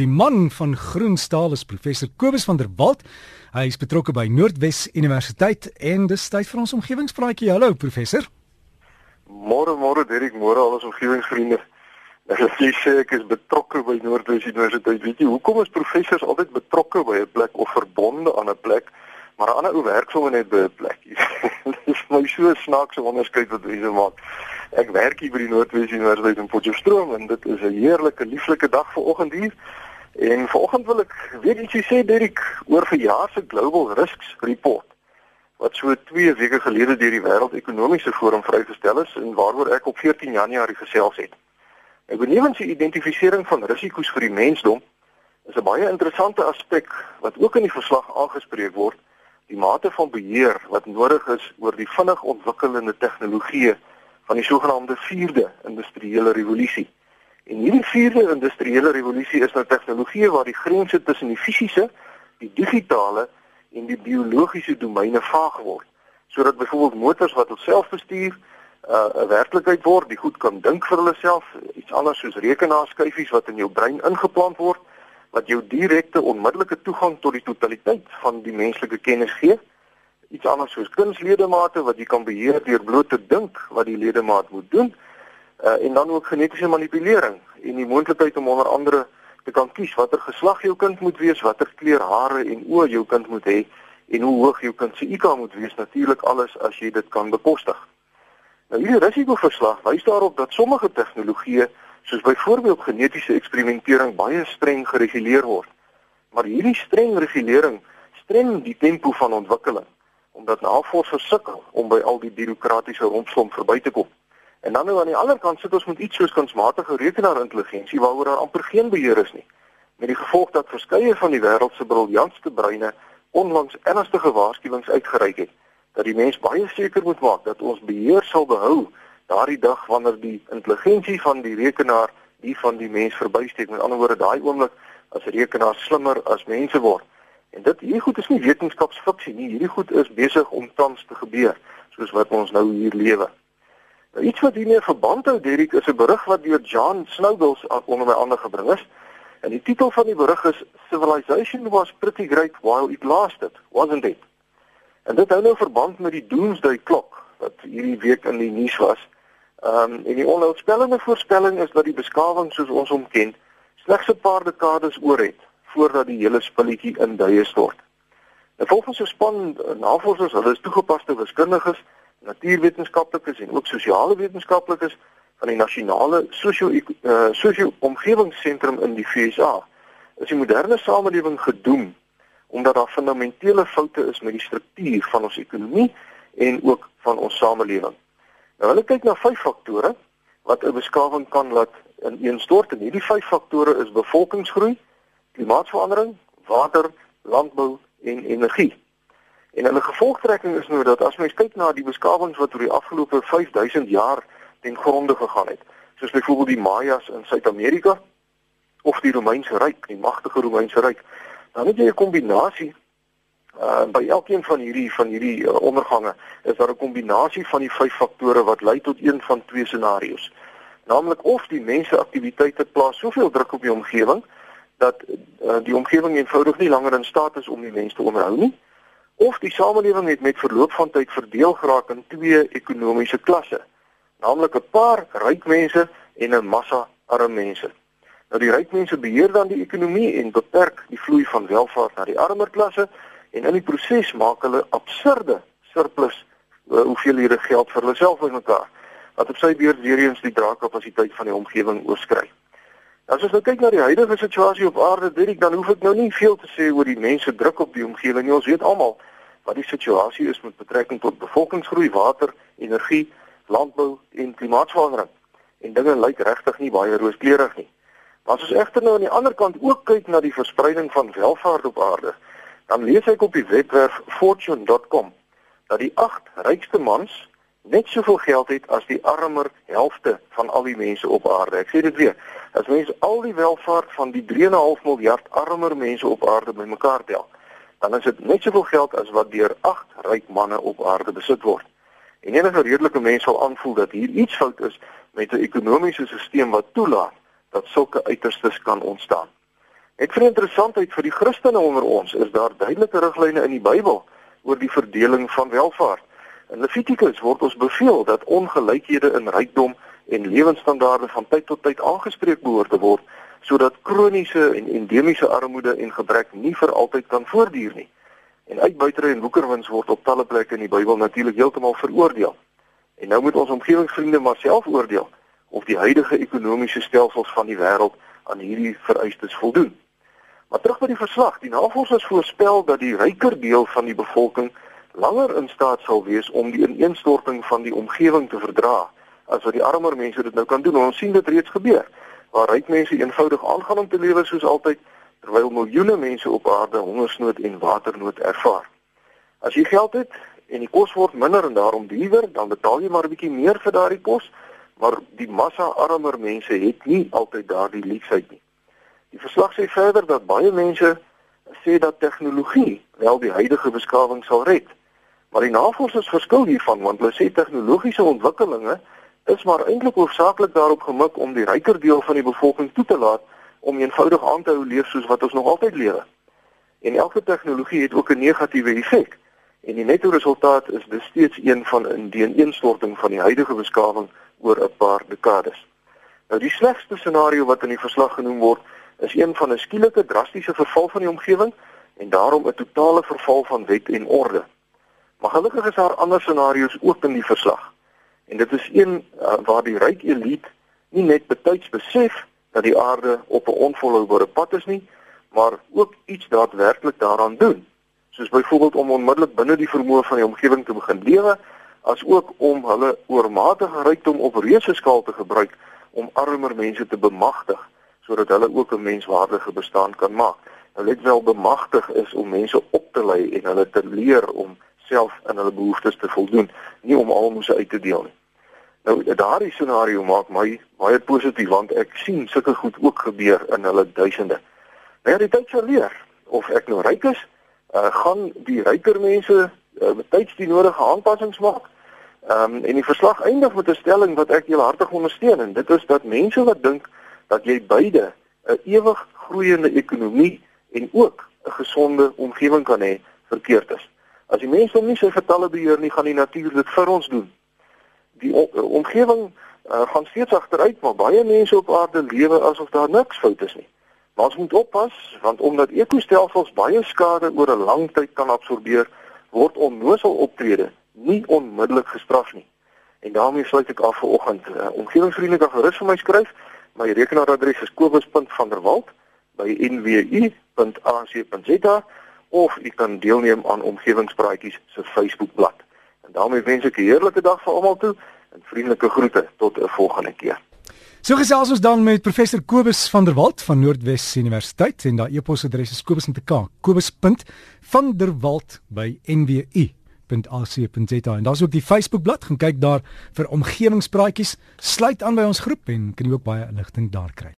Die man van Groenstaal is professor Kobus van der Walt. Hy is betrokke by Noordwes Universiteit en dis tyd vir ons omgewingspraatjie. Hallo professor. Môre môre Derek, môre al ons omgewingsvriende. Ek sê sê ek is betrokke by Noordwes Universiteit. Weet jy hoekom is professors altyd betrokke by 'n plek of verbonde aan 'n plek? Maar 'n ander ou werk sommer net by 'n plek. Dis my so snaakse onderskeid wat mense maak. Ek werk hier by die Noordwes Universiteit in Potchefstroom en dit is 'n heerlike, lieflike dag vanoggend hier. En vanoggend wil ek weet ietsie sê Derek oor verjaar se Global Risks Report wat so 2 weke gelede deur die Wêreldekonomiese Forum vrygestel is en waaroor ek op 14 Januarie gesels het. Ek benewens die identifisering van risiko's vir die mensdom is 'n baie interessante aspek wat ook in die verslag aangespreek word, die mate van beheer wat nodig is oor die vinnig ontwikkelende tegnologieë van die sogenaamde 4de industriële revolusie. En hierdie vierde industriële revolusie is nou tegnologie waar die grense tussen die fisiese, die digitale en die biologiese domeine vaag word, sodat byvoorbeeld motors wat self bestuur uh, 'n uh, werklikheid word, die goed kan dink vir hulle self, iets anders soos rekenaarskyfies wat in jou brein ingeplant word wat jou direkte onmiddellike toegang tot die totaliteit van die menslike kennis gee. Iets anders soos kunsledemate wat jy kan beheer deur bloot te dink wat die ledemaat moet doen uh, en dan ook genetiese manipulering en die moontlikheid om onder andere te kan kies watter geslag jou kind moet wees, watter kleur hare en oë jou kind moet hê en hoe hoog jou kind se IQ moet wees natuurlik alles as jy dit kan bekostig. Nou hierdie risikoverslag wys daarop dat sommige tegnologieë soos byvoorbeeld genetiese eksperimentering baie streng gereguleer word. Maar hierdie streng regulering streng die tempo van ontwikkeling omdat navorsers sukkel om by al die bureaukratiese rompslomp verby te kom. En dan nou aan die ander kant sit ons met iets soos kunsmatige rekenaarintelligensie waaroor daar amper geen beheer is nie. Met die gevolg dat verskeie van die wêreld se briljantste breine onlangs ernstige waarskuwings uitgereik het dat die mens baie seker moet maak dat ons beheer sal behou daardie dag wanneer die intelligensie van die rekenaar die van die mens verbysteek. Met ander woorde, daai oomblik as die rekenaar slimmer as mense word. En dit hierdie goed is nie wetenskapsfiksie nie. Hierdie goed is besig om tans te gebeur soos wat ons nou hier lewe. Nou iets wat hiermee verband hou Derek is 'n berig wat deur John Snowballs onder my ander gebring is. En die titel van die berig is Civilization was pretty great while it lasted, wasn't it? En dit hou nou verband met die doomsday klok wat hierdie week in die nuus was. Ehm um, en die onheilspellende voorspelling is dat die beskawing soos ons hom ken slegs 'n paar dekades oor het voordat die hele spulletjie in duie stort. En volgens 'n span navorsers, hulle is toegepaste wiskundiges, natuurwetenskaplikes en ook sosiale wetenskaplikes van die nasionale sosio uh, sosio omgewingsentrum in die FSA is die moderne samelewing gedoem omdat daar fundamentele foute is met die struktuur van ons ekonomie en ook van ons samelewing. Nou hulle kyk na vyf faktore wat 'n beskawing kan laat ineenstort en hierdie vyf faktore is bevolkingsgroei, klimaatsverandering, water, landbou en energie. En hulle gevolgtrekking is nou dat as mens kyk na die beskawings wat oor die afgelope 5000 jaar ten gronde gegaan het, soos byvoorbeeld die Mayas in Suid-Amerika of die Romeinse ryk, die magtige Romeinse ryk, dan het jy 'n kombinasie uh by elkeen van hierdie van hierdie uh, ondergange is daar 'n kombinasie van die vyf faktore wat lei tot een van twee scenario's. Naamlik of die mense aktiwiteite plaas soveel druk op die omgewing dat uh, die omgewing eenvoudig nie langer in staat is om die mense te onderhou nie of die samelewing het met verloop van tyd verdeel geraak in twee ekonomiese klasse, naamlik 'n paar ryk mense en 'n massa arme mense. Nou die ryk mense beheer dan die ekonomie en beperk die vloei van welvaart na die armer klasse en in die proses maak hulle absurde surplus uh, hoeveelhede geld vir hulle self bymekaar wat op sy beurt weer eens die draagkapasiteit van die omgewing oorskry. As ons nou kyk na die huidige situasie op aarde, Dirk, dan hoef ek nou nie veel te sê oor die mense druk op die omgewing nie. Ons weet almal wat die situasie is met betrekking tot bevolkingsgroei, water, energie, landbou en klimaatsverandering. En dinge lyk regtig nie baie rooskleurig nie. Maar as ons egter nou aan die ander kant ook kyk na die verspreiding van welvaart op aarde, dan lees ek op die webwerf fortune.com dat die 8 rykste mans net soveel geld het as die armer helfte van al die mense op aarde. Ek sê dit weer. As mens al die welvaart van die 3.5 miljard armer mense op aarde bymekaar tel, dan is dit net soveel geld as wat deur 8 ryk manne op aarde besit word. En enige redelike mens sal aanvoel dat hier iets fout is met 'n ekonomiese stelsel wat toelaat dat sulke uiterstes kan ontstaan. Net vir interessantheid vir die Christene onder ons is daar duidelike riglyne in die Bybel oor die verdeling van welvaart. In Levitikus word ons beveel dat ongelykhede in rykdom en lewensstandaarde van tyd tot tyd aangespreek behoort te word sodat kroniese en endemiese armoede en gebrek nie vir altyd kan voortduur nie. En uitbuitery en woekerwins word op talle plekke in die Bybel natuurlik heeltemal veroordeel. En nou moet ons omgewingsvriende maar self oordeel of die huidige ekonomiese stelsels van die wêreld aan hierdie vereistes voldoen. Maar terug by die verslag, die navorsers voorspel dat die ryker deel van die bevolking langer in staat sal wees om die ineenstorting van die omgewing te verdra as wat die armer mense dit nou kan doen. Ons sien dit reeds gebeur waar ryk mense eenvoudig aangaan om te lewe soos altyd terwyl miljoene mense op aarde hongersnood en waternood ervaar. As jy geld het en die kos word minder en daarom duurder, dan betaal jy maar 'n bietjie meer vir daardie kos, maar die massa armer mense het nie altyd daardie leksheid nie. Die verslag sê verder dat baie mense sê dat tegnologie wel die huidige beskawing sal red. Maar die navorsers verskil hiervan want hulle sê tegnologiese ontwikkelinge is maar eintlik hoofsaaklik daarop gemik om die ryker deel van die bevolking toe te laat om eenvoudig aan te hou leef soos wat ons nog altyd lewe. En elke tegnologie het ook 'n negatiewe effek. En die netto resultaat is dis steeds een van 'n ineenstorting van die huidige beskawing oor 'n paar dekades. Nou die slegste scenario wat in die verslag genoem word, is een van 'n skielike drastiese verval van die omgewing en daarom 'n totale verval van wet en orde. Maar gelukkig is daar ander scenario's ook in die verslag. En dit is een uh, waar die ryk elite nie net betyds besef dat die aarde op 'n onvolhoubare pad is nie, maar ook iets daadwerklik daaraan doen. Soos byvoorbeeld om onmiddellik binne die vermoë van die omgewing te begin lewe, as ook om hulle oormatige rykdom op reuse skaal te gebruik om armer mense te bemagtig sodat hulle ook 'n menswaardige bestaan kan maak. Nou let wel bemagtig is om mense op te lei en hulle te leer om self aan hulle behoeftes te voldoen, nie om almoes uit te deel nie. Nou daardie scenario maak my baie positief want ek sien sulke goed ook gebeur in hulle duisende. Nou ja, die tyd sal leer of ek nou ryk is, uh, gaan die ryker mense uh, betyds die nodige aanpassings maak. Ehm um, en die verslag eindig met 'n stelling wat ek heel hartig ondersteun en dit is dat mense wat dink dat jy beide 'n ewig groeiende ekonomie en ook 'n gesonde omgewing kan hê, verkeerd is. As die mense hom nie sy getalle beheer nie, gaan die natuur dit vir ons doen. Die omgewing uh, gaan steeds agteruit, maar baie mense op aarde lewe asof daar niks fout is nie. Maar ons moet oppas want omdat ekostelsels baie skade oor 'n lang tyd kan absorbeer, word onnoosal optrede nie onmiddellik gestraf nie. En daarmee sluit ek af vir oggend. Uh, omgewingsvriende kan gerus vir my skryf. My rekenaaradres is kobus.vanderwalt@nwu.ac.za of u kan deelneem aan Omgewingspraatjies se Facebookblad. En daarmee wens ek 'n heerlike dag vir almal toe en vriendelike groete tot 'n volgende keer. So gesels ons dan met professor Kobus van der Walt van Noordwes Universiteit en daai e-posadres is kobus.k kobus.vanderwalt@nwu.ac.za en daar's ook die Facebookblad gaan kyk daar vir omgewingspraatjies. Sluit aan by ons groep en kan jy ook baie inligting daar kry